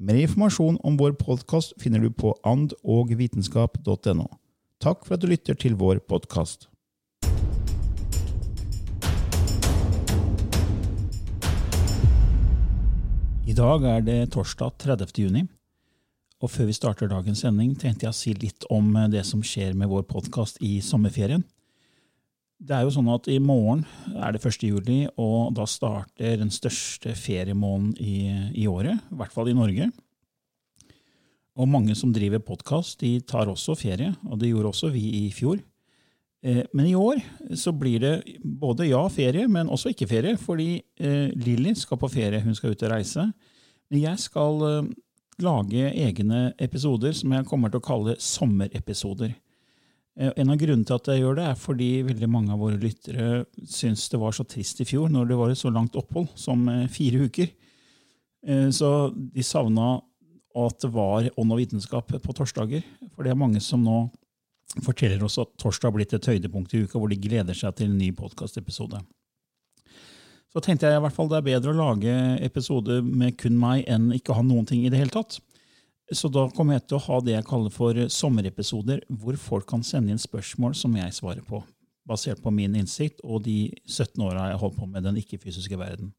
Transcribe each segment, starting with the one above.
Mer informasjon om vår podkast finner du på andogvitenskap.no. Takk for at du lytter til vår podkast. I dag er det torsdag 30. juni. Og før vi starter dagens sending, tenkte jeg å si litt om det som skjer med vår podkast i sommerferien. Det er jo sånn at I morgen er det 1. juli, og da starter den største feriemåneden i, i året. I hvert fall i Norge. Og mange som driver podkast, de tar også ferie, og det gjorde også vi i fjor. Eh, Men i år så blir det både ja, ferie, men også ikke ferie, fordi eh, Lilly skal på ferie, hun skal ut og reise. Men jeg skal eh, lage egne episoder som jeg kommer til å kalle sommerepisoder. Eh, En av grunnene til at jeg gjør det, er fordi veldig mange av våre lyttere syns det var så trist i fjor når det var et så langt opphold som eh, fire uker. Eh, Så de savna at det var ånd og vitenskap på torsdager. For det er mange som nå forteller oss at torsdag har blitt et høydepunkt i uka, hvor de gleder seg til en ny podkastepisode. Så tenkte jeg i hvert fall det er bedre å lage episode med kun meg enn ikke ha noen ting i det hele tatt. Så da kommer jeg til å ha det jeg kaller for sommerepisoder, hvor folk kan sende inn spørsmål som jeg svarer på, basert på min innsikt og de 17 åra jeg har holdt på med den ikke-fysiske verden.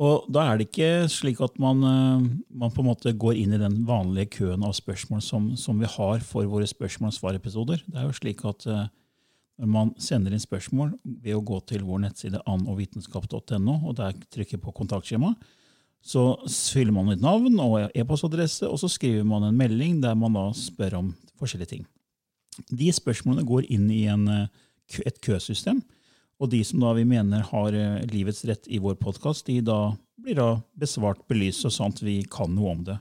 Og da er det ikke slik at man, eh, man på en måte går inn i den vanlige køen av spørsmål som, som vi har for våre spørsmål- og svarepisoder. Det er jo slik at eh, når man sender inn spørsmål ved å gå til vår nettside andogvitenskap.no, og der trykker på kontaktskjema, så fyller man ut navn og e-postadresse, og så skriver man en melding der man da spør om forskjellige ting. De spørsmålene går inn i en, eh, et køsystem, og de som da vi mener har eh, livets rett i vår podkast, de da blir da besvart, belyst, og sånn at vi kan noe om det.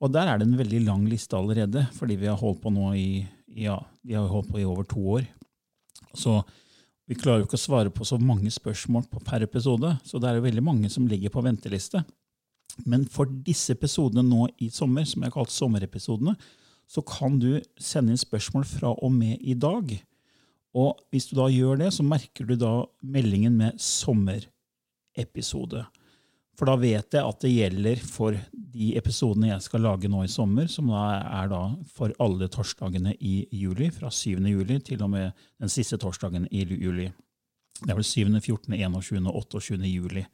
Og der er det en veldig lang liste allerede, fordi vi har holdt på nå i, ja, vi har holdt på i over to år. Så vi klarer jo ikke å svare på så mange spørsmål per episode, så det er jo veldig mange som ligger på venteliste. Men for disse episodene nå i sommer, som jeg har kalt sommerepisodene, så kan du sende inn spørsmål fra og med i dag. Og hvis du da gjør det, så merker du da meldingen med sommerepisode. For da vet jeg at det gjelder for de episodene jeg skal lage nå i sommer, som da er da for alle torsdagene i juli, fra 7. juli til og med den siste torsdagen i juli. Det er vel 7., 14., 21. og 28. juli.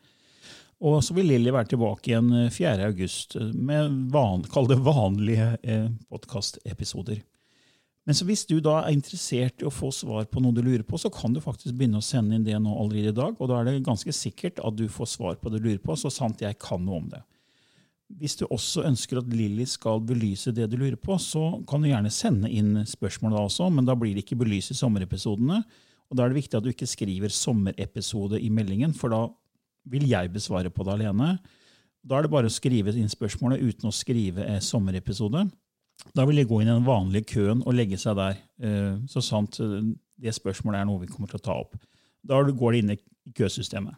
Og så vil Lilly være tilbake igjen 4. august med van, kall det vanlige eh, podkastepisoder. Men så hvis du da er interessert i å få svar på noe du lurer på, så kan du faktisk begynne å sende inn det nå allerede i dag, og da er det ganske sikkert at du får svar på det du lurer på, så sant jeg kan noe om det. Hvis du også ønsker at Lilly skal belyse det du lurer på, så kan du gjerne sende inn spørsmål da også, men da blir det ikke belyst i sommerepisodene. Og da er det viktig at du ikke skriver 'sommerepisode' i meldingen, for da vil jeg besvare på det alene. Da er det bare å skrive inn spørsmålet uten å skrive en 'sommerepisode'. Da vil de gå inn i den vanlige køen og legge seg der, eh, så sant eh, det spørsmålet er noe vi kommer til å ta opp. Da går det inn i køsystemet.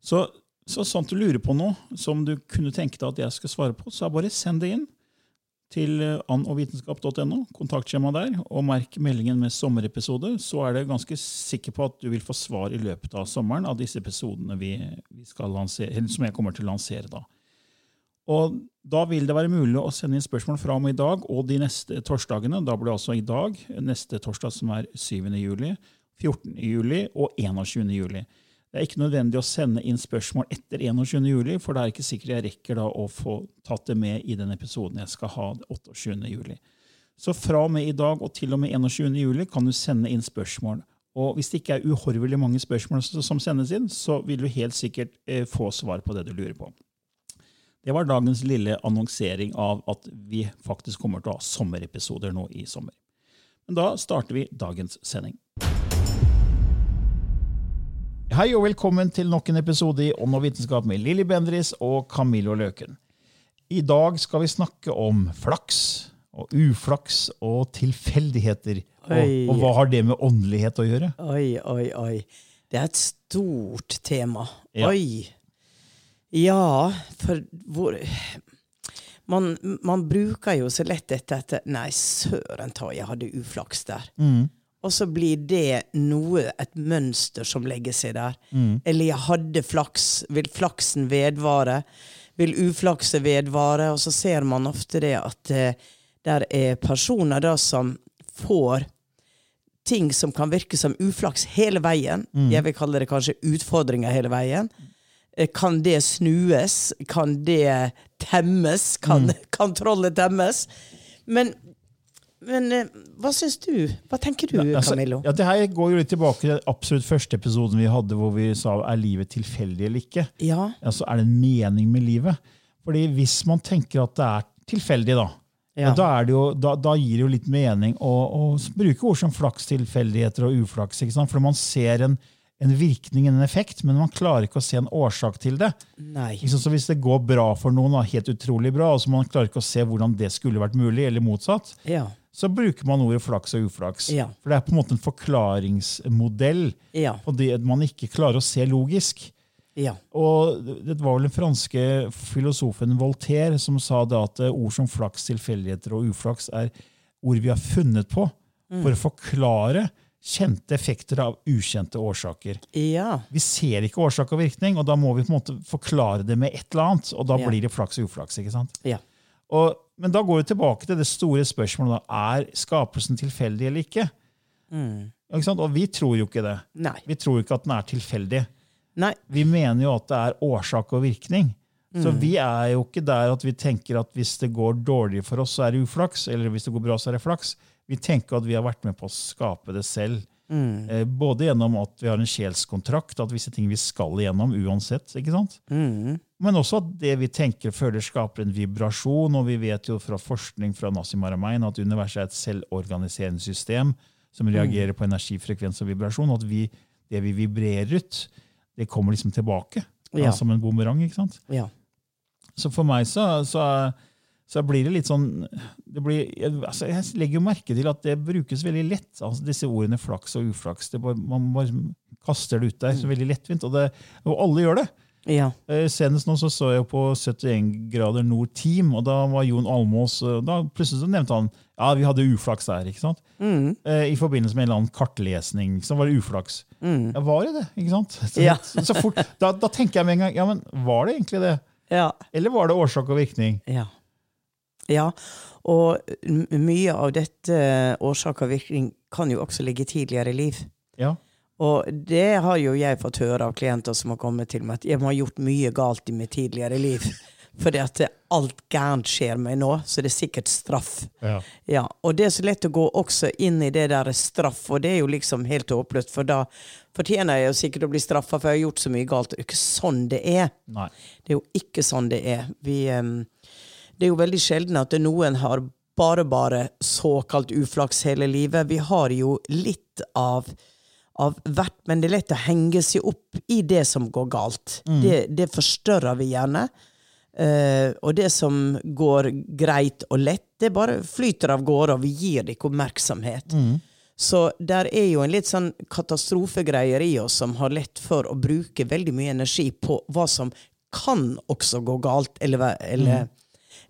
Så, så sant du lurer på noe som du kunne tenke deg at jeg skal svare på, så bare send det inn. Til annogvitenskap.no, kontaktskjema der, og merk meldingen med sommerepisode, så er det ganske sikker på at du vil få svar i løpet av sommeren av disse episodene vi, vi lansere, som jeg kommer til å lansere da. Og Da vil det være mulig å sende inn spørsmål fra med i dag og de neste torsdagene. Da blir det altså i dag, neste torsdag som er 7. juli, 14. juli og 21. juli. Det er ikke nødvendig å sende inn spørsmål etter 21. juli, for det er ikke sikkert jeg rekker da å få tatt det med i den episoden jeg skal ha 28. juli. Så fra og med i dag og til og med 21. juli kan du sende inn spørsmål. Og hvis det ikke er uhorvelig mange spørsmål som sendes inn, så vil du helt sikkert eh, få svar på det du lurer på. Det var dagens lille annonsering av at vi faktisk kommer til å ha sommerepisoder nå i sommer. Men da starter vi dagens sending. Hei og velkommen til nok en episode i Ånd og vitenskap med Lilly Bendris og Camillo Løken. I dag skal vi snakke om flaks og uflaks og tilfeldigheter. Og, og, hva har det med åndelighet å gjøre? Oi, oi, oi. Det er et stort tema. Ja. Oi. Ja, for hvor man, man, bruker jo så lett dette etter Nei, søren ta, jeg hadde uflaks der. Mm. Og så blir det noe, et mønster som legger seg der. Mm. Eller jeg hadde flaks. Vil flaksen vedvare? Vil uflakset vedvare? Og så ser man ofte det at eh, der er personer da som får ting som kan virke som uflaks hele veien. Mm. Jeg vil kalle det kanskje utfordringer hele veien. Uh, kan det snues? Kan det temmes? Kan, mm. kan trollet temmes? Men men eh, hva syns du? Hva tenker du, altså, Camillo? Ja, det her går jo litt tilbake til den absolutt første episoden vi hadde, hvor vi sa er livet tilfeldig eller ikke. Ja. Altså, Er det en mening med livet? Fordi Hvis man tenker at det er tilfeldig, da, ja. da, jo, da, da, gir det jo litt mening å, å bruke ord som flaks, tilfeldigheter og uflaks. ikke sant? For man ser en, en virkning, en effekt, men man klarer ikke å se en årsak til det. Nei. Så Hvis det går bra for noen, da, helt utrolig bra, og så man klarer ikke å se hvordan det skulle vært mulig, eller motsatt, ja så bruker man ordet flaks og uflaks. Ja. For det er på en måte en forklaringsmodell ja. på det man ikke klarer å se logisk. Ja. Og Det var vel den franske filosofen Voltaire som sa det at ord som flaks, tilfeldigheter og uflaks er ord vi har funnet på mm. for å forklare kjente effekter av ukjente årsaker. Ja. Vi ser ikke årsak og virkning, og da må vi på en måte forklare det med et eller annet. Og da blir det flaks og uflaks. ikke sant? Ja. Og men da går vi tilbake til det store spørsmålet. Da. Er skapelsen tilfeldig eller ikke? Mm. ikke og vi tror jo ikke det. Nei. Vi tror ikke at den er tilfeldig. Nei. Vi mener jo at det er årsak og virkning. Mm. Så vi er jo ikke der at vi tenker at hvis det går dårlig for oss, så er det uflaks. Eller hvis det går bra, så er det flaks. Vi tenker at vi har vært med på å skape det selv. Mm. Eh, både gjennom at vi har en sjelskontrakt, at visse ting vi skal igjennom uansett. ikke sant? Mm. Men også at det vi tenker føler, skaper en vibrasjon. Og vi vet jo fra forskning fra Nassim Aramein at universet er et selvorganiserende system som mm. reagerer på energifrekvens og vibrasjon. Og at vi, det vi vibrerer ut, det kommer liksom tilbake ja. som en bumerang. ikke sant? Ja. Så for meg så, så så blir det litt sånn det blir, altså Jeg legger jo merke til at det brukes veldig lett. altså Disse ordene flaks og uflaks. Bare, man bare kaster det ut der så mm. veldig lettvint. Og, det, og alle gjør det. Ja. Eh, senest nå så, så jeg på 71 grader nord Team, og da var Jon Almås eh, da Plutselig så nevnte han ja, vi hadde uflaks der. ikke sant? Mm. Eh, I forbindelse med en eller annen kartlesning. Så var det uflaks. Mm. Ja, var det det? ikke sant? Så, ja. så, så fort, da, da, tenker jeg med en gang ja, men var det egentlig det? Ja. Eller var det årsak og virkning? Ja. Ja, og mye av dette årsak og virkning kan jo også ligge tidligere i liv. Ja. Og det har jo jeg fått høre av klienter som har kommet til meg, at jeg må ha gjort mye galt i mitt tidligere liv. Fordi at alt gærent skjer meg nå, så det er sikkert straff. Ja. ja. Og det er så lett å gå også inn i det der straff, og det er jo liksom helt håpløst, for da fortjener jeg jo sikkert å bli straffa, for jeg har gjort så mye galt. Det er jo ikke sånn det er. Nei. Det er jo ikke sånn det er. Vi... Um, det er jo veldig sjelden at noen har bare, bare såkalt uflaks hele livet. Vi har jo litt av, av hvert, men det er lett å henge seg opp i det som går galt. Mm. Det, det, forstørrer vi gjerne. Uh, og det som går greit og lett, det bare flyter av gårde, og vi gir det ikke oppmerksomhet. Mm. Så der er jo en litt sånn katastrofegreier i oss som har lett for å bruke veldig mye energi på hva som kan også gå galt, eller, eller mm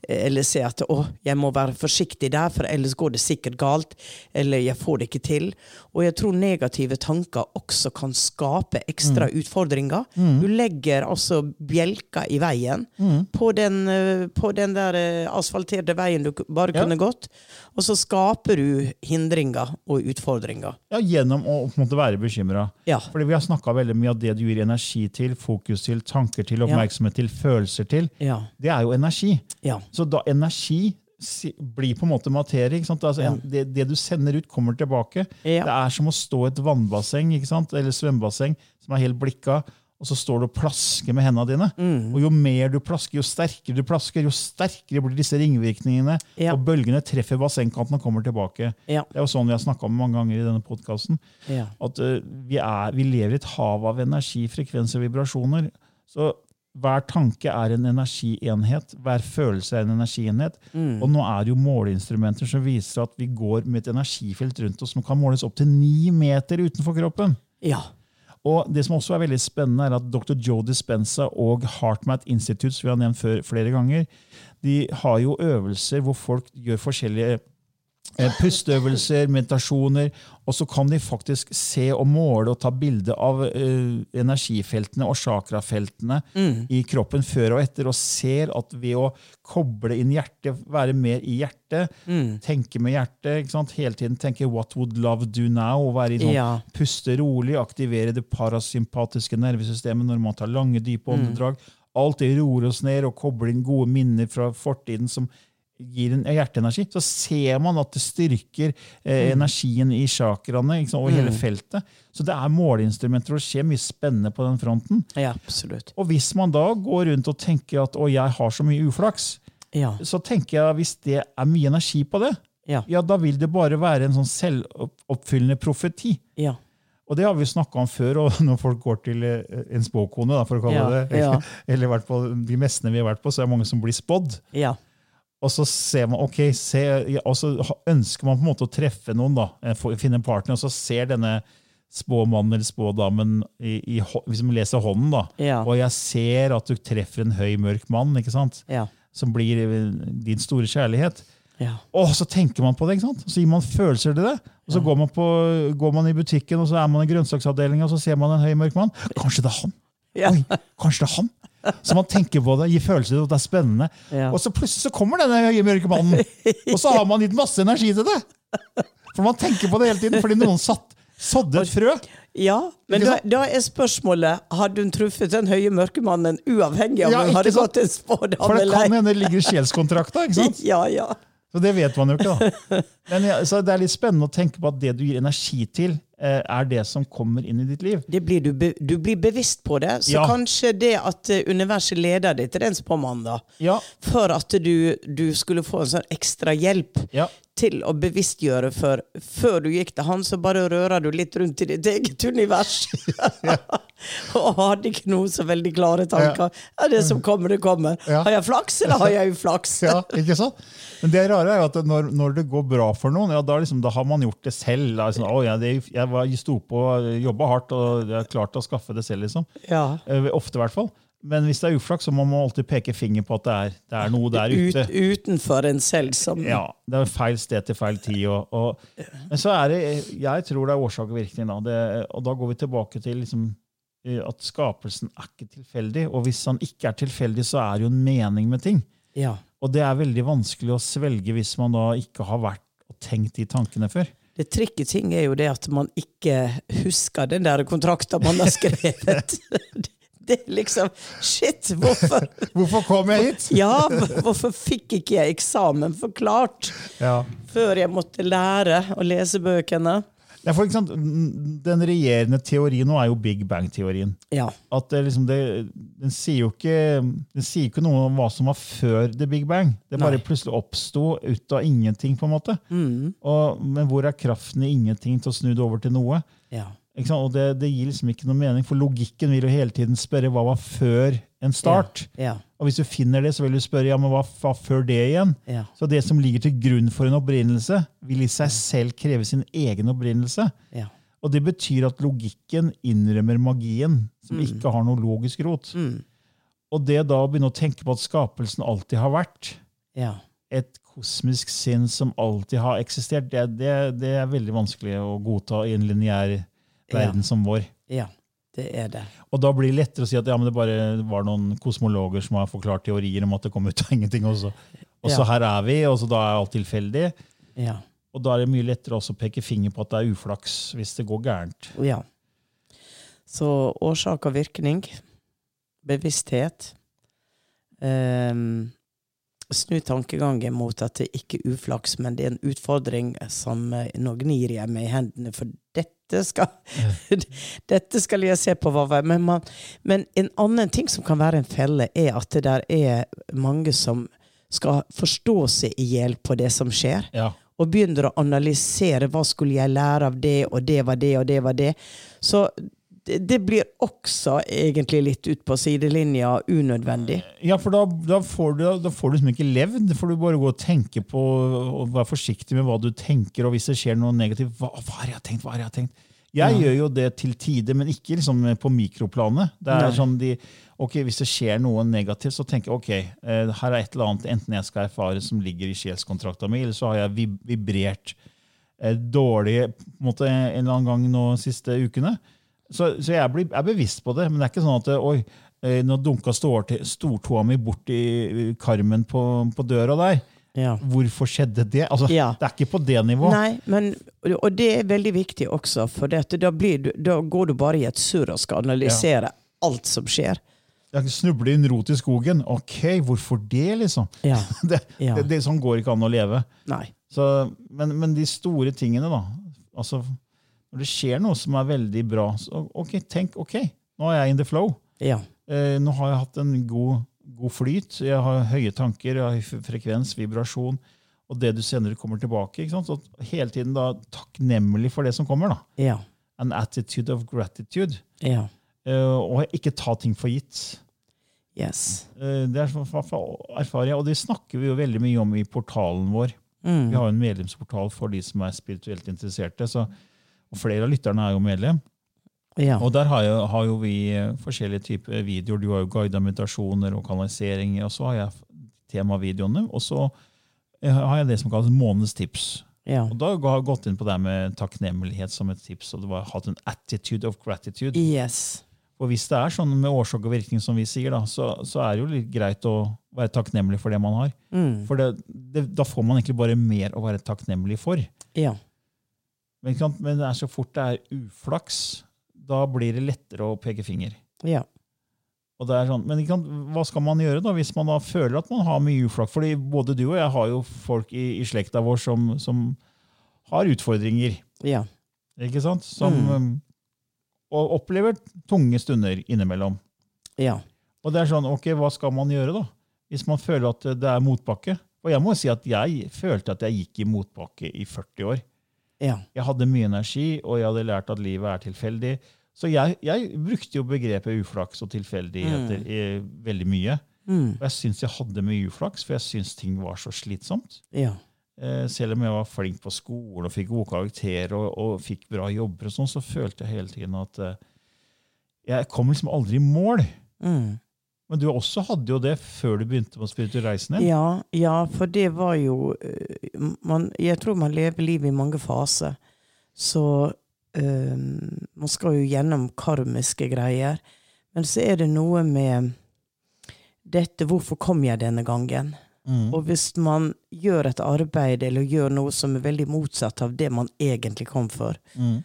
eller se at å, jeg må være forsiktig der, for ellers går det sikkert galt, eller jeg får det ikke til. Og jeg tror negative tanker også kan skape ekstra Mm. utfordringer. Du legger altså bjelker i veien Mm. på, den, eh, på den der eh, asfalterte veien du bare Ja. kunne gått, og så skaper du hindringer og utfordringer. Ja, Gjennom å måte være bekymra. Ja. Fordi vi har snakka veldig mye av det du gir energi til, fokus til, tanker til, oppmerksomhet til, følelser til. Ja. Det er jo energi. Ja. Så da energi blir på en måte materie. Altså, Ja. det, det du sender ut, kommer tilbake. Ja. Det er som å stå i et vannbasseng eller svømmebasseng som er helt blikka, og så står du og plasker med hendene dine. Mm. Og Jo mer du plasker, jo sterkere du plasker, jo sterkere blir disse ringvirkningene. Ja. Og bølgene treffer bassengkanten og kommer tilbake. Ja. Det er jo sånn vi har snakka om mange ganger i denne podkasten. Ja. At uh, vi, er, vi lever i et hav av energi, frekvenser og vibrasjoner. Så hver tanke er en energienhet. Hver følelse er en energienhet. Mm. Og nå er det jo måleinstrumenter som viser at vi går med et energifelt rundt oss som kan måles opp til ni meter utenfor kroppen. ja. Og det som også er veldig spennende, er at dr. Joe Dispenza og HeartMath Institute, som vi har nevnt før, flere ganger, de har jo øvelser hvor folk gjør forskjellige pusteøvelser, meditasjoner, og så kan de faktisk se og måle og ta bilde av uh, energifeltene og chakrafeltene i kroppen før og etter, og ser at ved å koble inn hjertet, være mer i hjertet, tenke med hjertet, ikke hele tiden tenke 'what would love do now', og være i sånn Ja. puste rolig, aktivere det parasympatiske nervesystemet når man tar lange, dype åndedrag. Alt det roer oss ned og kobler inn gode minner fra fortiden som gir en hjerteenergi. Så ser man at det styrker eh, energien i chakraene liksom, og hele feltet. Så det er måleinstrumenter, og det skjer mye spennende på den fronten. ja, absolutt. Og hvis man da går rundt og tenker at 'å, jeg har så mye uflaks', Ja. så tenker jeg at hvis det er mye energi på det, Ja. ja, da vil det bare være en sånn selvoppfyllende profeti. Ja. Og det har vi snakka om før, og når folk går til eh, en spåkone, da, for å kalle Ja, det ja. eller i hvert fall de mestene vi har vært på, så er det mange som blir spådd. Ja. Og så ser man, ok, se, og så ønsker man på en måte å treffe noen, da, eh, finne en partner, og så ser denne spåmannen eller spådamen i, i, hvis man leser hånden, da, Ja. og jeg ser at du treffer en høy, mørk mann, ikke sant? Ja. som blir eh, din store kjærlighet. Ja. Og så tenker man på det, ikke sant? så gir man følelser til det. Og så går, man på, går man i butikken, og så er man i grønnsaksavdelinga, og så ser man en høy, mørk mann. Kanskje det er han? Ja. Oi, kanskje det er han? Så man tenker på det, gir følelser til og det er spennende. Ja. Og så plutselig så kommer denne høye, mørke mannen, og så har man gitt masse energi til det. For man tenker på det hele tiden, fordi noen satt, sådde et frø. Ja, men da, da er spørsmålet Hadde hun truffet den høye mørke mannen uavhengig av Ja, om hun hadde sant? gått en spådom For det kan hende det ligger sjelskontrakta. ikke sant? Ja, ja. Så det vet man jo ikke. da. Men ja, så Det er litt spennende å tenke på at det du gir energi til, er det som kommer inn i ditt liv. Det blir du, be, du blir bevisst på det. Så Ja. kanskje det at eh, universet leder deg til den spåmannen, da, Ja, for at du, du skulle få en sånn ekstra hjelp ja, til å bevisstgjøre for før du gikk til han, så bare rører du litt rundt i ditt eget univers. og hadde ikke noe så veldig klare tanker. Ja, det som kommer, det kommer. Ja. Har jeg flaks, eller har jeg uflaks? ja, ikke sant? Men det rare er jo at når, når det går bra for noen, ja, da, liksom, da har man gjort det selv. Da, liksom, å, ja, det, jeg var, sto på, jobba hardt og jeg har klart å skaffe det selv. liksom. Ja. Eh, Ofte, i hvert fall. Men hvis det er uflaks, så må man alltid peke finger på at det er, det er noe der ute. Ut, utenfor en selv som Ja, Det er feil sted til feil tid. Og, og, men så er det, jeg tror det er årsak og virkning. Da. Det, og da går vi tilbake til liksom, eh, at skapelsen er ikke tilfeldig. Og hvis han ikke er tilfeldig, så er det jo en mening med ting. Ja. Og det er veldig vanskelig å svelge hvis man da ikke har vært og tenkt de tankene før. Det tricky ting er jo det at man ikke husker den der kontrakten man har skrevet. Det er liksom Shit, hvorfor Hvorfor kom jeg hit? Ja, hvorfor fikk ikke jeg eksamen forklart Ja. før jeg måtte lære å lese bøkene? Ja, for eksempel, Den regjerende teorien nå er jo Big Bang-teorien. Ja. At det, liksom, det, den, sier jo ikke, den sier ikke noe om hva som var før The Big Bang. Det bare Nei. plutselig oppsto ut av ingenting. på en måte. Og, men hvor er kraften i ingenting til å snu det over til noe? ja. Og det, det gir liksom ikke noe mening, for logikken vil jo hele tiden spørre hva var før en start. Ja. Og hvis du finner det, så vil du spørre ja, men hva var før det igjen? Ja. Så det som ligger til grunn for en opprinnelse, vil i seg selv kreve sin egen opprinnelse. Ja. Og det betyr at logikken innrømmer magien, som Mm. ikke har noe logisk rot. Og det da å begynne å tenke på at skapelsen alltid har vært, Ja. et kosmisk sinn som alltid har eksistert, det, det, det er veldig vanskelig å godta i en lineær verden Ja. som vår. Ja, det er det. Og da blir det lettere å si at ja, men det bare var noen kosmologer som har forklart teorier om at det kom ut av ingenting. Og så, og så Ja. her er vi, og så da er alt tilfeldig. Ja. Og da er det mye lettere også å peke finger på at det er uflaks hvis det går gærent. ja. Så årsak og virkning, bevissthet um, Snu tankegangen mot at det ikke er uflaks, men det er en utfordring som eh, Nå gnir jeg meg i hendene, for dette skal Dette skal jeg se på hva. Men, man, men en annen ting som kan være en felle, er at det der er mange som skal forstå seg i hjel på det som skjer Ja. og begynner å analysere hva skulle jeg lære av det, og det var det, og det var det. Så det, blir også egentlig litt ut på sidelinja unødvendig. Ja, for da, da, får du, da får du liksom ikke levd. Får du bare gå og tenke på og være forsiktig med hva du tenker. Og hvis det skjer noe negativt, hva, hva har jeg tenkt? hva har Jeg tenkt? Jeg gjør jo det til tider, men ikke liksom på mikroplanet. Det er Nei. sånn de, ok, Hvis det skjer noe negativt, så tenker jeg ok, eh, her er et eller annet enten jeg skal erfare som ligger i sjelskontrakta mi, eller så har jeg vib vibrert eh, dårlig på en, måte, en eller annen gang nå de siste ukene. Så, så jeg blir, er bevisst på det, men det er ikke sånn at oi, eh, nå dunka stortåa mi bort i karmen på, på døra der. Ja. Hvorfor skjedde det? Altså, Ja. Det er ikke på det nivået. Nei, men, og det er veldig viktig også, for da, blir da går du bare i et surr og skal analysere alt som skjer. Jeg snubler i en rot i skogen. Ok, hvorfor det, liksom? Ja. Det, Ja. det, det, sånn går ikke an å leve. Så, men, men de store tingene, da. Altså, når det skjer noe som er veldig bra, så ok, tenk ok, nå er jeg in the flow. Ja. Eh, nå har jeg hatt en god, god flyt. Jeg har høye tanker, jeg har frekvens, vibrasjon. Og det du senere kommer tilbake. ikke sant? Så hele tiden da takknemlig for det som kommer. da. Ja. An attitude of gratitude. Ja. Eh, og ikke ta ting for gitt. Yes. Eh, det er fra- jeg, og det snakker vi jo veldig mye om i portalen vår. Mm. Vi har jo en medlemsportal for de som er spirituelt interesserte. Så, og flere av lytterne er jo medlem. Ja. Og der har jo, har jo vi eh, forskjellige typer videoer. Du har jo guida meditasjoner og kanaliseringer, og så har jeg temavideoene. Og så eh, har jeg det som kalles månedens tips. ja. Og da har jeg gått inn på det med takknemlighet som et tips, og det var hatt en attitude of gratitude. Yes. Og hvis det er sånn med årsak og virkning, som vi sier, da, så, så er det jo litt greit å være takknemlig for det man har. Mm. For det, det, da får man egentlig bare mer å være takknemlig for. Ja. Men? Men det så fort det er uflaks, da blir det lettere å peke finger. Ja. Og det er sånn, men hva skal man gjøre da, hvis man da føler at man har mye uflaks? Fordi både du og jeg har jo folk i, i slekta vår som, som har utfordringer. Ja. ikke sant? Som, Mm. um, og opplever tunge stunder innimellom. Ja. Og det er sånn, ok, hva skal man gjøre da? Hvis man føler at det er motbakke. Og jeg må si at jeg følte at jeg gikk i motbakke i 40 år. Ja. Jeg hadde mye energi, og jeg hadde lært at livet er tilfeldig. Så jeg, jeg brukte jo begrepet uflaks og tilfeldigheter i veldig mye. Mm. Og jeg syns jeg hadde mye uflaks, for jeg syns ting var så slitsomt. Ja. Eh, selv om jeg var flink på skolen og fikk gode karakterer og, og fikk bra jobber, og sånn, så følte jeg hele tiden at eh, jeg kom liksom aldri i mål. Mm. Men du også hadde jo det før du begynte med spirituell reisen din. Ja, ja, for det var jo eh, man, Jeg tror man lever livet i mange faser. Så eh, man skal jo gjennom karmiske greier. Men så er det noe med dette 'Hvorfor kom jeg denne gangen?' Mm. Og hvis man gjør et arbeid eller gjør noe som er veldig motsatt av det man egentlig kom for, Mm.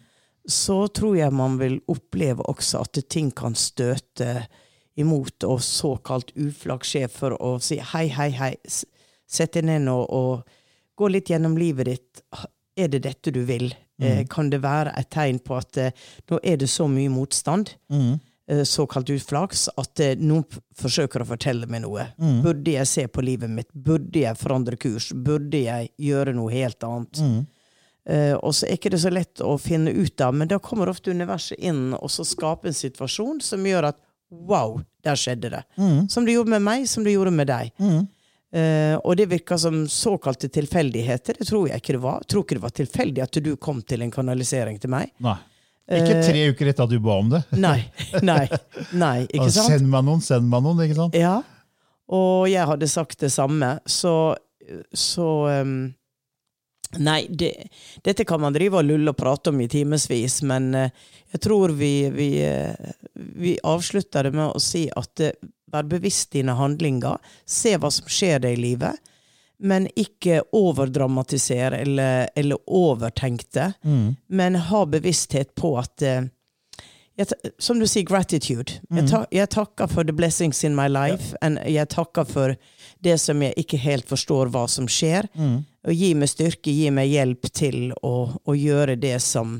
så tror jeg man vil oppleve også at ting kan støte imot, og såkalt uflaks skje for å si hei, hei, hei, sett deg ned nå og gå litt gjennom livet ditt. Er det dette du vil? Mm. kan det være et tegn på at eh, nå er det så mye motstand, Mm. eh, såkalt uflaks, at eh, noen forsøker å fortelle meg noe? Mm. Burde jeg se på livet mitt? Burde jeg forandre kurs? Burde jeg gjøre noe helt annet? Eh, og så er ikke det så lett å finne ut av, men da kommer ofte universet inn og så skaper en situasjon som gjør at wow, der skjedde det. Mm. Som det gjorde med meg, som det gjorde med deg. Mm. Uh, og det virka som såkalte tilfeldigheter. Det tror jeg ikke det var. Jeg tror ikke det var tilfeldig at du kom til en kanalisering til meg. Nei. Ikke tre uker etter at du ba om det. Nei, nei, nei, ikke sant? Send meg noen, send meg noen. ikke sant? Ja. Og jeg hadde sagt det samme. Så så um, Nei, det, dette kan man drive og lulle og prate om i timevis, men uh, jeg tror vi, vi, uh, vi, avslutter det med å si at uh, vær bevisst dine handlinger. Se hva som skjer deg i livet. Men ikke overdramatisere eller, eller overtenk det. Mm. Men ha bevissthet på at jeg, Som du sier, gratitude. Mm. Jeg, ta, jeg, takker for the blessings in my life. Ja. jeg takker for det som jeg ikke helt forstår hva som skjer. Mm. Og gi meg styrke, gi meg hjelp til å, å, gjøre det som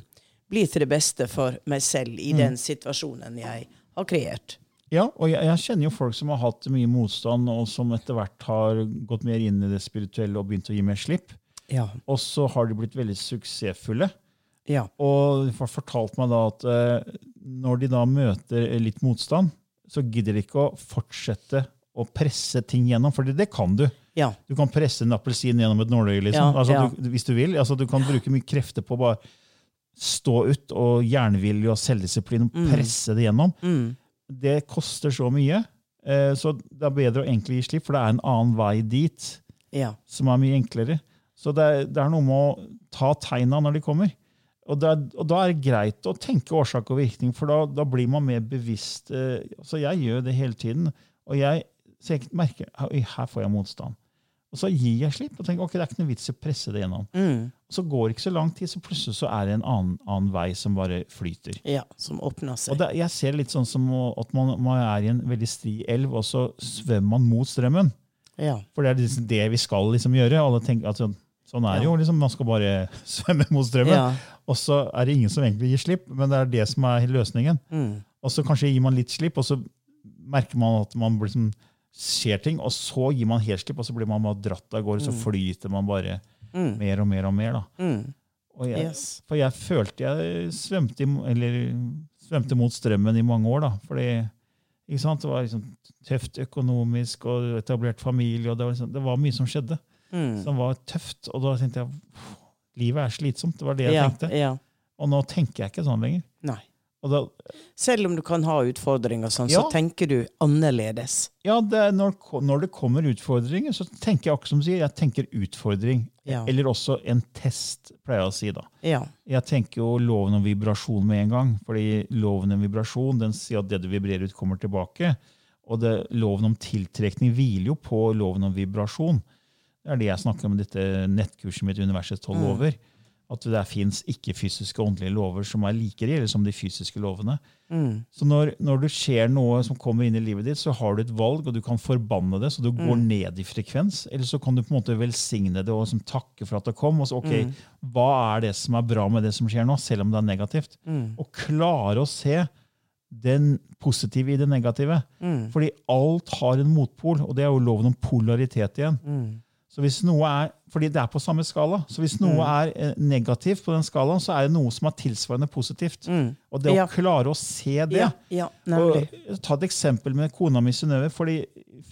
blir til det beste for meg selv i mm. den situasjonen jeg har kreert. Ja, og jeg, jeg, kjenner jo folk som har hatt mye motstand, og som etter hvert har gått mer inn i det spirituelle og begynt å gi mer slipp. Ja. Og så har de blitt veldig suksessfulle. Ja. Og de har fortalt meg da at uh, når de da møter litt motstand, så gidder de ikke å fortsette å presse ting gjennom, for det kan du. Ja. Du kan presse en appelsin gjennom et nåløye liksom. Ja, altså, du, hvis du vil. Altså, du kan bruke mye krefter på å bare stå ut og jernvilje og selvdisiplin og mm. presse det gjennom. Mm. Det koster så mye, eh, så det er bedre å egentlig gi slipp, for det er en annen vei dit som er mye enklere. Så det er, det er noe med å ta tegna når de kommer. Og, er, og, da er det greit å tenke årsak og virkning, for da, da blir man mer bevisst. Eh, altså jeg gjør det hele tiden. Og jeg, så jeg merker her får jeg motstand. Og så gir jeg slipp og tenker ok, det er ikke noe vits i å presse det gjennom. Mm. Så går det ikke så lang tid, så plutselig så er det en annen, annen vei som bare flyter. Ja, som åpner seg. Og det, Jeg ser litt sånn som at man, man, er i en veldig stri elv, og så svømmer man mot strømmen. Ja. For det er liksom det vi skal liksom gjøre. Alle tenker, at sånn er det ja. jo. liksom, Man skal bare svømme mot strømmen. Ja. Og så er det ingen som egentlig gir slipp, men det er det som er løsningen. Mm. Og så kanskje gir man litt slipp, og så merker man at man blir liksom, skjer ting, og så gir man helslipp, og så blir man bare dratt av gårde. Mm. Så flyter man bare mm. mer og mer og mer. da. Mm. Og jeg, yes. For jeg følte jeg svømte, eller, svømte, mot strømmen i mange år. da, fordi ikke sant, Det var liksom tøft økonomisk og etablert familie. og Det var, liksom, det var mye som skjedde mm. som var tøft. Og da tenkte jeg livet er slitsomt. Det var det jeg ja, tenkte. Ja. Og nå tenker jeg ikke sånn lenger. Nei. Da, Selv om du kan ha utfordringer, sånn, ja. så tenker du annerledes. Ja, det når, når, det kommer utfordringer, så tenker jeg akkurat som du sier, jeg tenker utfordring. Ja. Eller også en test, pleier jeg å si. da. Ja. Jeg tenker jo loven om vibrasjon med en gang. fordi loven om vibrasjon den sier at det du vibrerer ut, kommer tilbake. Og det, loven om tiltrekning hviler jo på loven om vibrasjon. Det er det jeg snakker om i dette nettkurset mitt, Universets tolv mm. At det fins ikke-fysiske åndelige lover som er like reelle som de fysiske lovene. Mm. Så når, når, det skjer noe som kommer inn i livet ditt, så har du et valg, og du kan forbanne det, så du går mm. ned i frekvens. Eller så kan du på en måte velsigne det og takke for at det kom. og så, ok, mm. Hva er det som er bra med det som skjer nå, selv om det er negativt? Mm. Og klare å se den positive i det negative. Mm. Fordi alt har en motpol, og det er jo loven om polaritet igjen. Så hvis noe er, fordi det er på samme skala. Så hvis noe mm. er eh, negativt på den skalaen, så er det noe som er tilsvarende positivt. Mm. Og det å klare å se det ja, ja, og Ta et eksempel med kona mi Synnøve. fordi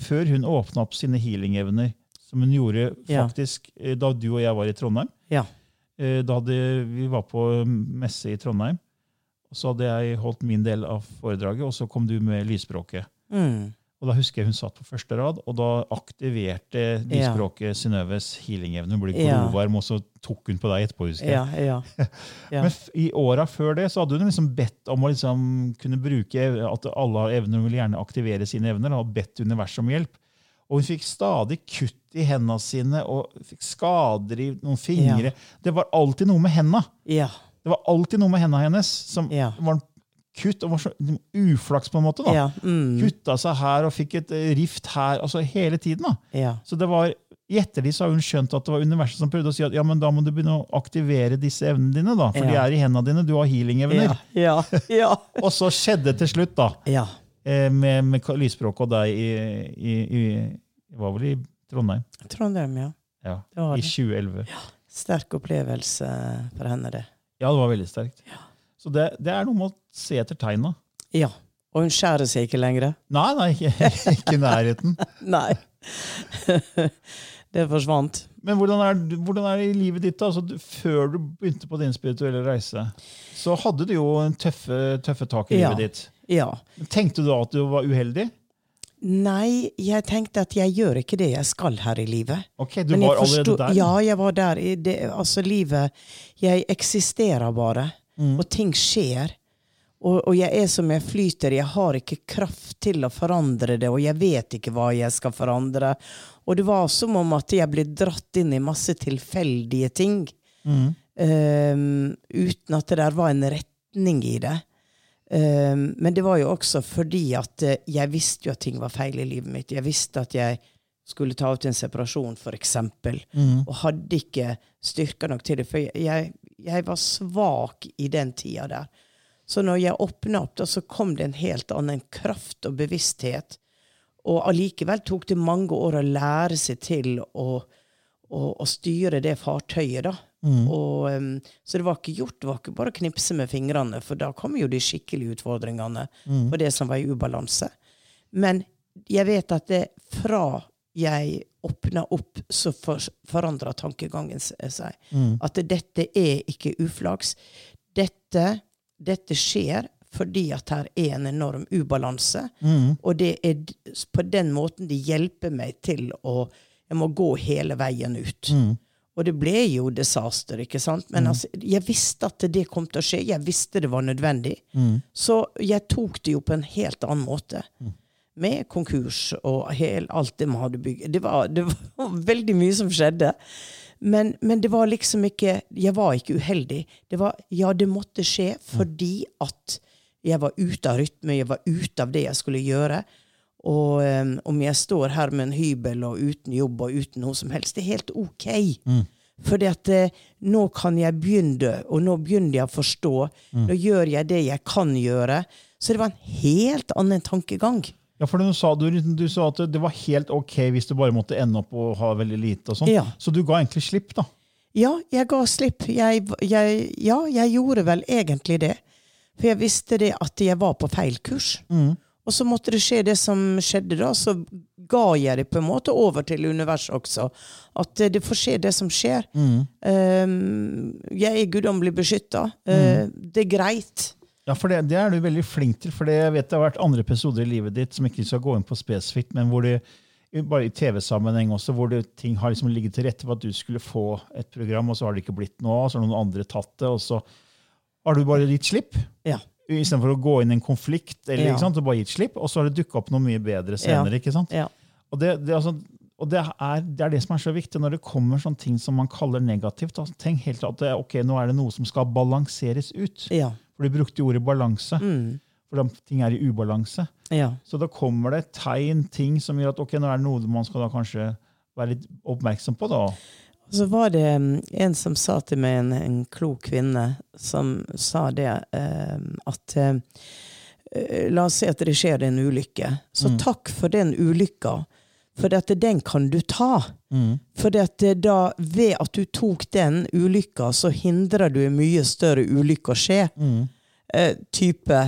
Før hun åpna opp sine healing-evner, som hun gjorde faktisk ja. Eh, da du og jeg var i Trondheim eh, Da hadde, Vi var på messe i Trondheim. og Så hadde jeg holdt min del av foredraget, og så kom du med lysspråket. Mm. Og da husker jeg Hun satt på første rad, og da aktiverte lysspråket ja. Synnøves healing-evne. Hun ble glovarm, og så tok hun på deg etterpå. husker jeg. Ja, ja, ja. Men i åra før det så hadde hun liksom bedt om å liksom kunne bruke at alle har evner. Hun ville gjerne aktivere sine evner og bedt universet om hjelp. Og hun fikk stadig kutt i hendene sine og fikk skader i noen fingre. Det var alltid noe med hendene. Det var alltid noe med hendene hennes som var en kutt. og var så uflaks, på en måte. da. Ja, mm. Kutta seg her og fikk et eh, rift her. altså Hele tiden. da. Ja. Så det var, I ettertid så har hun skjønt at det var universet som prøvde å si at ja, men da må du begynne å aktivere disse evnene dine. da, For ja. de er i hendene dine. Du har healing-evner. Ja, ja, og så skjedde det til slutt, da. Ja. Eh, med, med lysspråket og deg i, i, i, var vel i Trondheim. Trondheim, ja. ja I 2011. Ja. Sterk opplevelse for henne, det. Ja, det var veldig sterkt. Ja. Så det, det, er noe med å se etter tegna. Ja. Og hun skjærer seg ikke lenger? Nei, nei, ikke, i nærheten. nei. det forsvant. Men hvordan er, hvordan er, det i livet ditt? Altså, før du begynte på din spirituelle reise, så hadde du jo en tøffe, tøffe tak i ja. livet ditt. Ja. Tenkte du da at du var uheldig? Nei, jeg tenkte at jeg gjør ikke det jeg skal her i livet. Ok, Du var allerede der? Ja, jeg var der. I Det, altså, livet Jeg eksisterer bare, Mm. og ting skjer. Og, og jeg er som jeg flyter. Jeg har ikke kraft til å forandre det, og jeg vet ikke hva jeg skal forandre. Og det var som om at jeg ble dratt inn i masse tilfeldige ting. Mm. Um, uten at det der var en retning i det. Um, men det var jo også fordi at eh, jeg visste jo at ting var feil i livet mitt. Jeg visste at jeg skulle ta ut en separasjon, eksempel, Mm. og hadde ikke styrka nok til det. For jeg, jeg var svak i den tida der. Så når jeg åpna opp, da, så kom det en helt annen kraft og bevissthet. Og allikevel tok det mange år å lære seg til å, å, å styre det fartøyet, da. Og, um, så det var ikke gjort. Det var ikke bare å knipse med fingrene, for da kom jo de skikkelige utfordringene på det som var i ubalanse. Men jeg vet at det fra jeg åpna opp, så for, forandra tankegangen seg. seg. At dette er ikke uflaks. Dette, dette skjer fordi at her er en enorm ubalanse. Og det er på den måten de hjelper meg til å Jeg må gå hele veien ut. Og det ble jo disaster, ikke sant? Men altså, jeg visste at det kom til å skje. Jeg visste det var nødvendig. Så jeg tok det jo på en helt annen måte. Med konkurs og hel, alt det vi hadde bygd. Det var, det var veldig mye som skjedde. Men, men det var liksom ikke Jeg var ikke uheldig. Det var Ja, det måtte skje fordi at jeg var ute av rytme, jeg var ute av det jeg skulle gjøre. Og um, om jeg står her med en hybel og uten jobb og uten noe som helst, det er helt ok. Fordi at eh, nå kan jeg begynne, og nå begynner jeg å forstå. Nå gjør jeg det jeg kan gjøre. Så det var en helt annen tankegang. Ja, for du sa, du, du sa at det var helt ok hvis du bare måtte ende opp og ha veldig lite. og sånn. Ja. Så du ga egentlig slipp, da? Ja, jeg ga slipp. Jeg, jeg, ja, jeg gjorde vel egentlig det. For jeg visste det at jeg var på feil kurs. Og så måtte det skje det som skjedde da. Så ga jeg det på en måte over til universet også. At eh, det får skje det som skjer. Um, jeg er guddommelig beskytta. Uh, det er greit. Ja, for det, det er du veldig flink til. For jeg vet det har vært andre episoder i livet ditt som ikke skal gå inn på spesifikt, men hvor det bare i TV-sammenheng også, hvor det, ting har liksom ligget til rette for at du skulle få et program, og så har det ikke blitt noe av, så har noen andre tatt det, og så har du bare gitt slipp. Ja. Istedenfor å gå inn i en konflikt, eller, Ja. ikke sant, og bare gitt slipp, og så har det dukka opp noe mye bedre senere. ikke sant? Ja. Og, det, det, altså, og det, er, det er det som er så viktig når det kommer sånne ting som man kaller negativt. Da. Tenk helt at det, ok, nå er det noe som skal balanseres ut. Ja. For du brukte ordet balanse. For da ting er i ubalanse. ja. Så da kommer det tegn, ting som gjør at ok, nå er det noe man skal da kanskje være litt oppmerksom på. da. Og så var det mm, en som sa til meg, en, en klok kvinne, som sa det eh, at eh, La oss si at det skjer en ulykke. Så takk for den ulykka. For den kan du ta. For eh, da, ved at du tok den ulykka, så hindrer du en mye større ulykke å skje. Eh, type.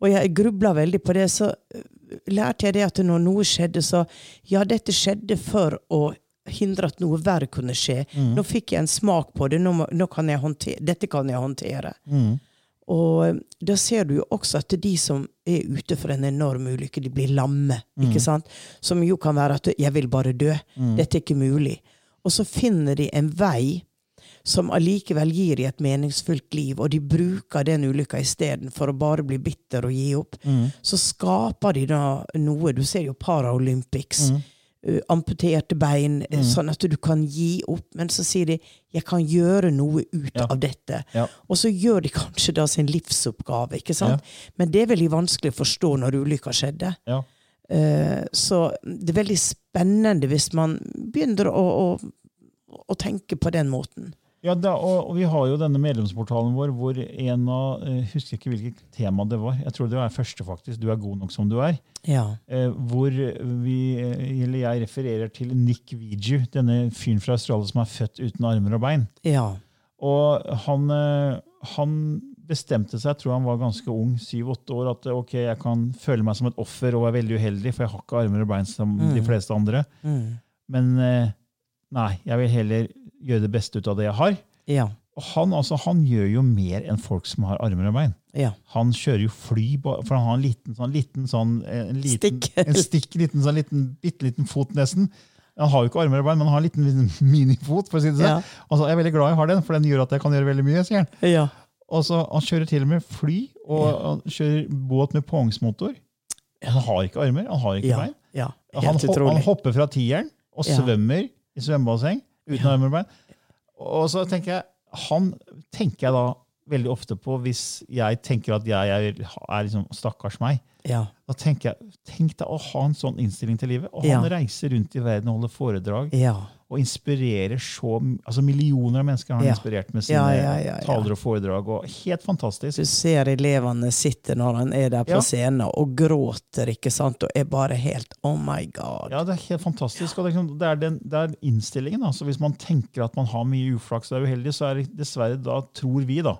Og jeg grubla veldig på det. Så eh, lærte jeg det at når noe skjedde, så Ja, dette skjedde for å hindre at noe verre kunne skje. Nå fikk jeg en smak på det. Nå, nå kan dette kan jeg håndtere. Og eh, da ser du jo også at de som er ute for en enorm ulykke, de blir lamme. ikke sant? Som jo kan være at 'jeg vil bare dø'. Dette er ikke mulig. Og så finner de en vei som allikevel gir dem et meningsfullt liv, og de bruker den ulykka istedenfor å bare bli bitter og gi opp. Så skaper de da noe Du ser jo Paralympics. Uh, amputerte bein, mm. sånn at du kan gi opp. Men så sier de 'jeg kan gjøre noe ut Ja. av dette'. Ja. Og så gjør de kanskje da sin livsoppgave. ikke sant? Men det er veldig vanskelig å forstå når ulykka skjedde. Ja. Eh, så det er veldig spennende hvis man begynner å, å, å tenke på den måten. Ja, da, og, og Vi har jo denne medlemsportalen vår hvor en av eh, husker ikke hvilket tema det var. Jeg tror det var første, faktisk. Du er god nok som du er. Ja. Eh, hvor vi, eh, eller jeg refererer til Nick Viju, denne fyren fra Australia som er født uten armer og bein. Ja. Og han, eh, han bestemte seg, jeg tror han var ganske ung, syv-åtte år, at ok, jeg kan føle meg som et offer og være veldig uheldig, for jeg har ikke armer og bein som de fleste andre. Mm. Men eh, nei, jeg vil heller gjøre det beste ut av det jeg har. Ja. Og han, altså, han gjør jo mer enn folk som har armer og bein. Ja. Han kjører jo fly, for han har en liten sånn, liten, sånn en liten, Stikk. En stikk, liten, sånn, liten, bitte liten fot nesten. Han har jo ikke armer og bein, men han har en liten, liten minifot. for å si det sånn. Ja. Altså, jeg er veldig glad jeg har den, for den gjør at jeg kan gjøre veldig mye. sier han. Ja. Altså, Han kjører til og med fly, og han kjører båt med påhengsmotor. Han har ikke armer, han har ikke Ja. bein. ja. Han, Helt han hopper fra tieren og svømmer i svømmebasseng uten armer og bein. Og så tenker jeg, han tenker jeg da veldig ofte på hvis jeg tenker at jeg er, er liksom stakkars meg. Ja. Da tenker jeg, Tenk deg å ha en sånn innstilling til livet. Og Ja. han reiser rundt i verden og holder foredrag Ja. Og inspirerer så altså Millioner av mennesker har han Ja. inspirert med sine Ja, ja, taler og foredrag. og Helt fantastisk. Du ser elevene sitte når han er der på scenen og gråter, ikke sant, og er bare helt Oh my God. Ja, det er helt fantastisk. og Det er, liksom- det er, den, det er innstillingen. Da. Så hvis man tenker at man har mye uflaks og er uheldig, så er det dessverre da tror vi da,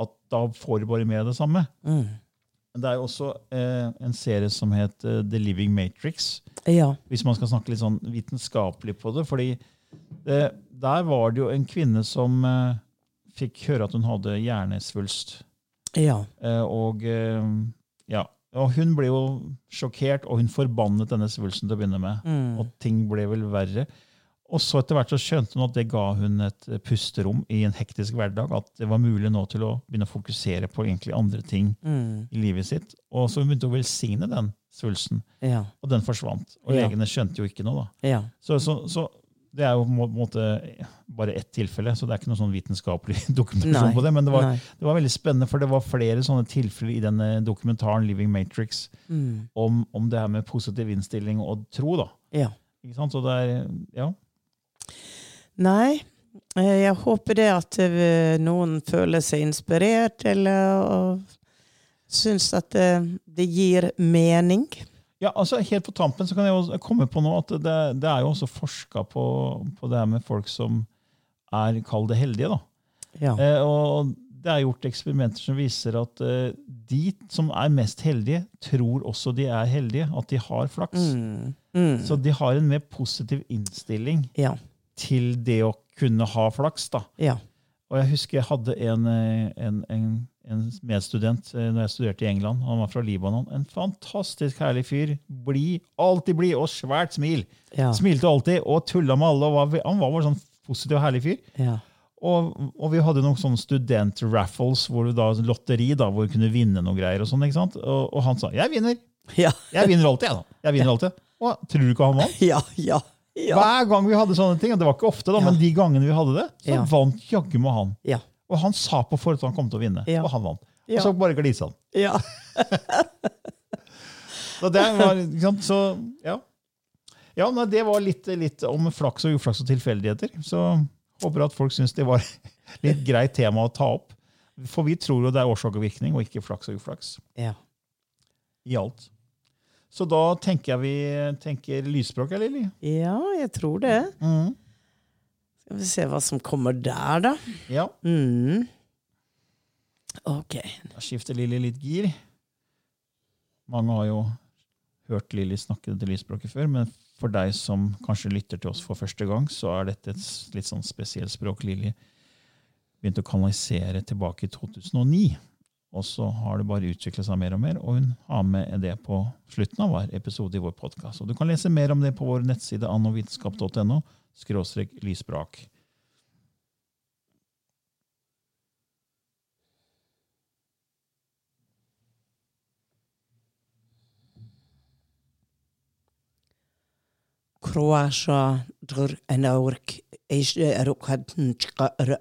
at da får du bare med det samme. Mm. Det er jo også eh, en serie som het eh, The Living Matrix. Ja. Hvis man skal snakke litt sånn vitenskapelig på det. fordi det, der var det jo en kvinne som eh, fikk høre at hun hadde hjernesvulst. Ja. Eh, og, eh, ja, og hun ble jo sjokkert, og hun forbannet denne svulsten til å begynne med. Mm. Og ting ble vel verre. Og så etter hvert så skjønte hun at det ga hun et pusterom i en hektisk hverdag. At det var mulig nå til å begynne å fokusere på egentlig andre ting Mm. i livet sitt. Og så hun begynte å velsigne den svulsten, Ja. og den forsvant. Og legene skjønte jo ikke noe. da. Ja. Så, så, så det er jo på en måte bare ett tilfelle, så det er ikke noe sånn vitenskapelig dokumentasjon Nei, på det. Men det var, det var veldig spennende, for det var flere sånne tilfeller i denne dokumentaren Living Matrix Mm. om, om det her med positiv innstilling og tro. da. ja. Ikke sant? Så det er, ja. Nei, eh, jeg håper det at eh, noen føler seg inspirert, eller syns at det, det gir mening. ja, altså Helt på tampen så kan jeg også komme på nå at det, det er jo også forska på, på det her med folk som er, kall det heldige. da. Ja. Eh, og det er gjort eksperimenter som viser at eh, de som er mest heldige, tror også de er heldige, at de har flaks. Mm. Mm. Så de har en mer positiv innstilling Ja. Til det å kunne ha flaks. da. Ja. Og jeg husker jeg hadde en, eh, en, en, en medstudent eh, når jeg studerte i England. Han var fra Libanon. En fantastisk herlig fyr. Blid, alltid blid og svært smil. Ja. Smilte alltid og tulla med alle. og var, Han var bare sånn positiv og herlig fyr. Ja. Og, og vi hadde noen sånne student-raffles, hvor da, lotteri da, hvor du kunne vinne noe greier. Og sånn, ikke sant? Og, og han sa 'jeg vinner'. Ja. Jeg vinner alltid, jeg, da. Jeg vinner alltid. Og tror du ikke han vant? Ja. Ja. Ja. Hver gang vi hadde sånne ting, og det var ikke ofte, da, Ja. men de gangene vi hadde det, så Ja. vant jaggu meg han. Ja. Og han sa på forhånd at han kom til å vinne, og han vant. Og så bare glisa han. Ja. Så det var, ikke sant, så, ja. Ja, nei, det var litt, litt om flaks og uflaks og tilfeldigheter. Så håper at folk syns det var litt greit tema å ta opp. For vi tror jo det er årsak og virkning, og ikke flaks og uflaks. ja. I alt. Så da tenker vi tenker lysspråk, eller Lilly? Ja, jeg tror det. Mm. Skal vi se hva som kommer der, da. Ja. Mm. Ok. Da skifter Lilly litt gir. Mange har jo hørt Lilly snakke til lysspråket før, men for deg som kanskje lytter til oss for første gang, så er dette et litt sånn spesielt språk Lilly begynte å kanalisere tilbake i 2009. Og så har det bare utviklet seg mer og mer, og hun har med det på slutten av hver episode i vår podkast. Du kan lese mer om det på vår nettside annovitenskap.no skråstrek lysbrak. Kroasja dr enaurk eisje ikke er kadnchka ra.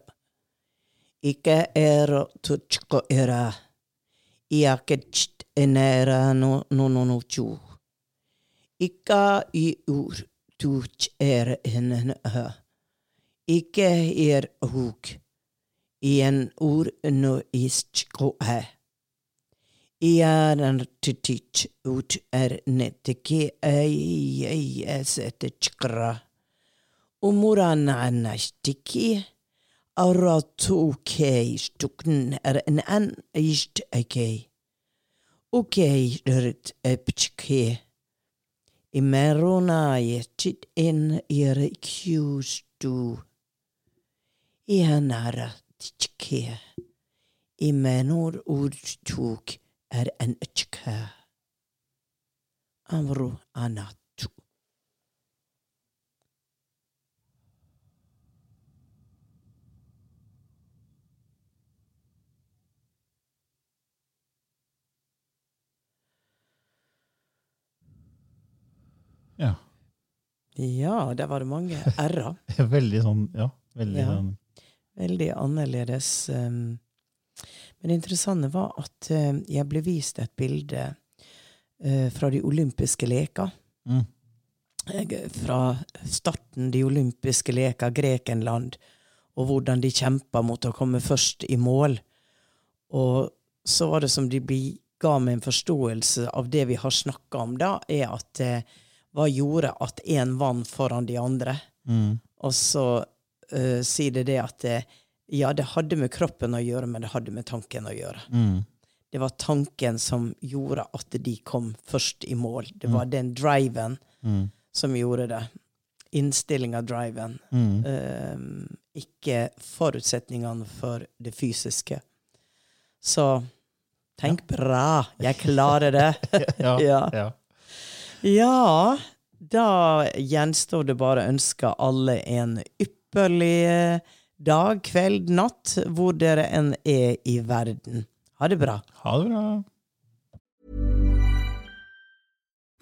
Ikke er tutchko era. Iake cht enera no no no no chu. Ika i ur tuch er en ha. Ikke er huk. I en ur no ischko ha. en titich ut er netike ei ei esete chkra. Umuran anashtiki. Aura tu kei stukn er en an ist eke. Ukei rit epchke. Imerona yetit in ire kjustu. Ianara tjke. I Ja, der var det mange r-er. Veldig sånn Ja. Veldig Ja. sånn Veldig annerledes. um, Men det interessante var at eh, jeg ble vist et bilde eh, fra de olympiske leker. mm. Jeg- Fra starten de olympiske leker, Grekenland, og hvordan de kjempa mot å komme først i mål. Og så var det som de ga meg en forståelse av det vi har snakka om, da, er at eh, hva gjorde at én vant foran de andre? Mm. Og så uh, sier det det at det, ja, det hadde med kroppen å gjøre, men det hadde med tanken å gjøre. Mm. Det var tanken som gjorde at de kom først i mål. Det var den driven Mm. som gjorde det. Innstillinga, driven. Mm. Eh, ikke forutsetningene for det fysiske. Så tenk bra! Jeg klarer det! Ja. Ja. Ja. Da gjenstår det bare å ønske alle en ypperlig eh, dag, kveld, natt, hvor dere enn er i verden. Ha det bra. Ha det bra.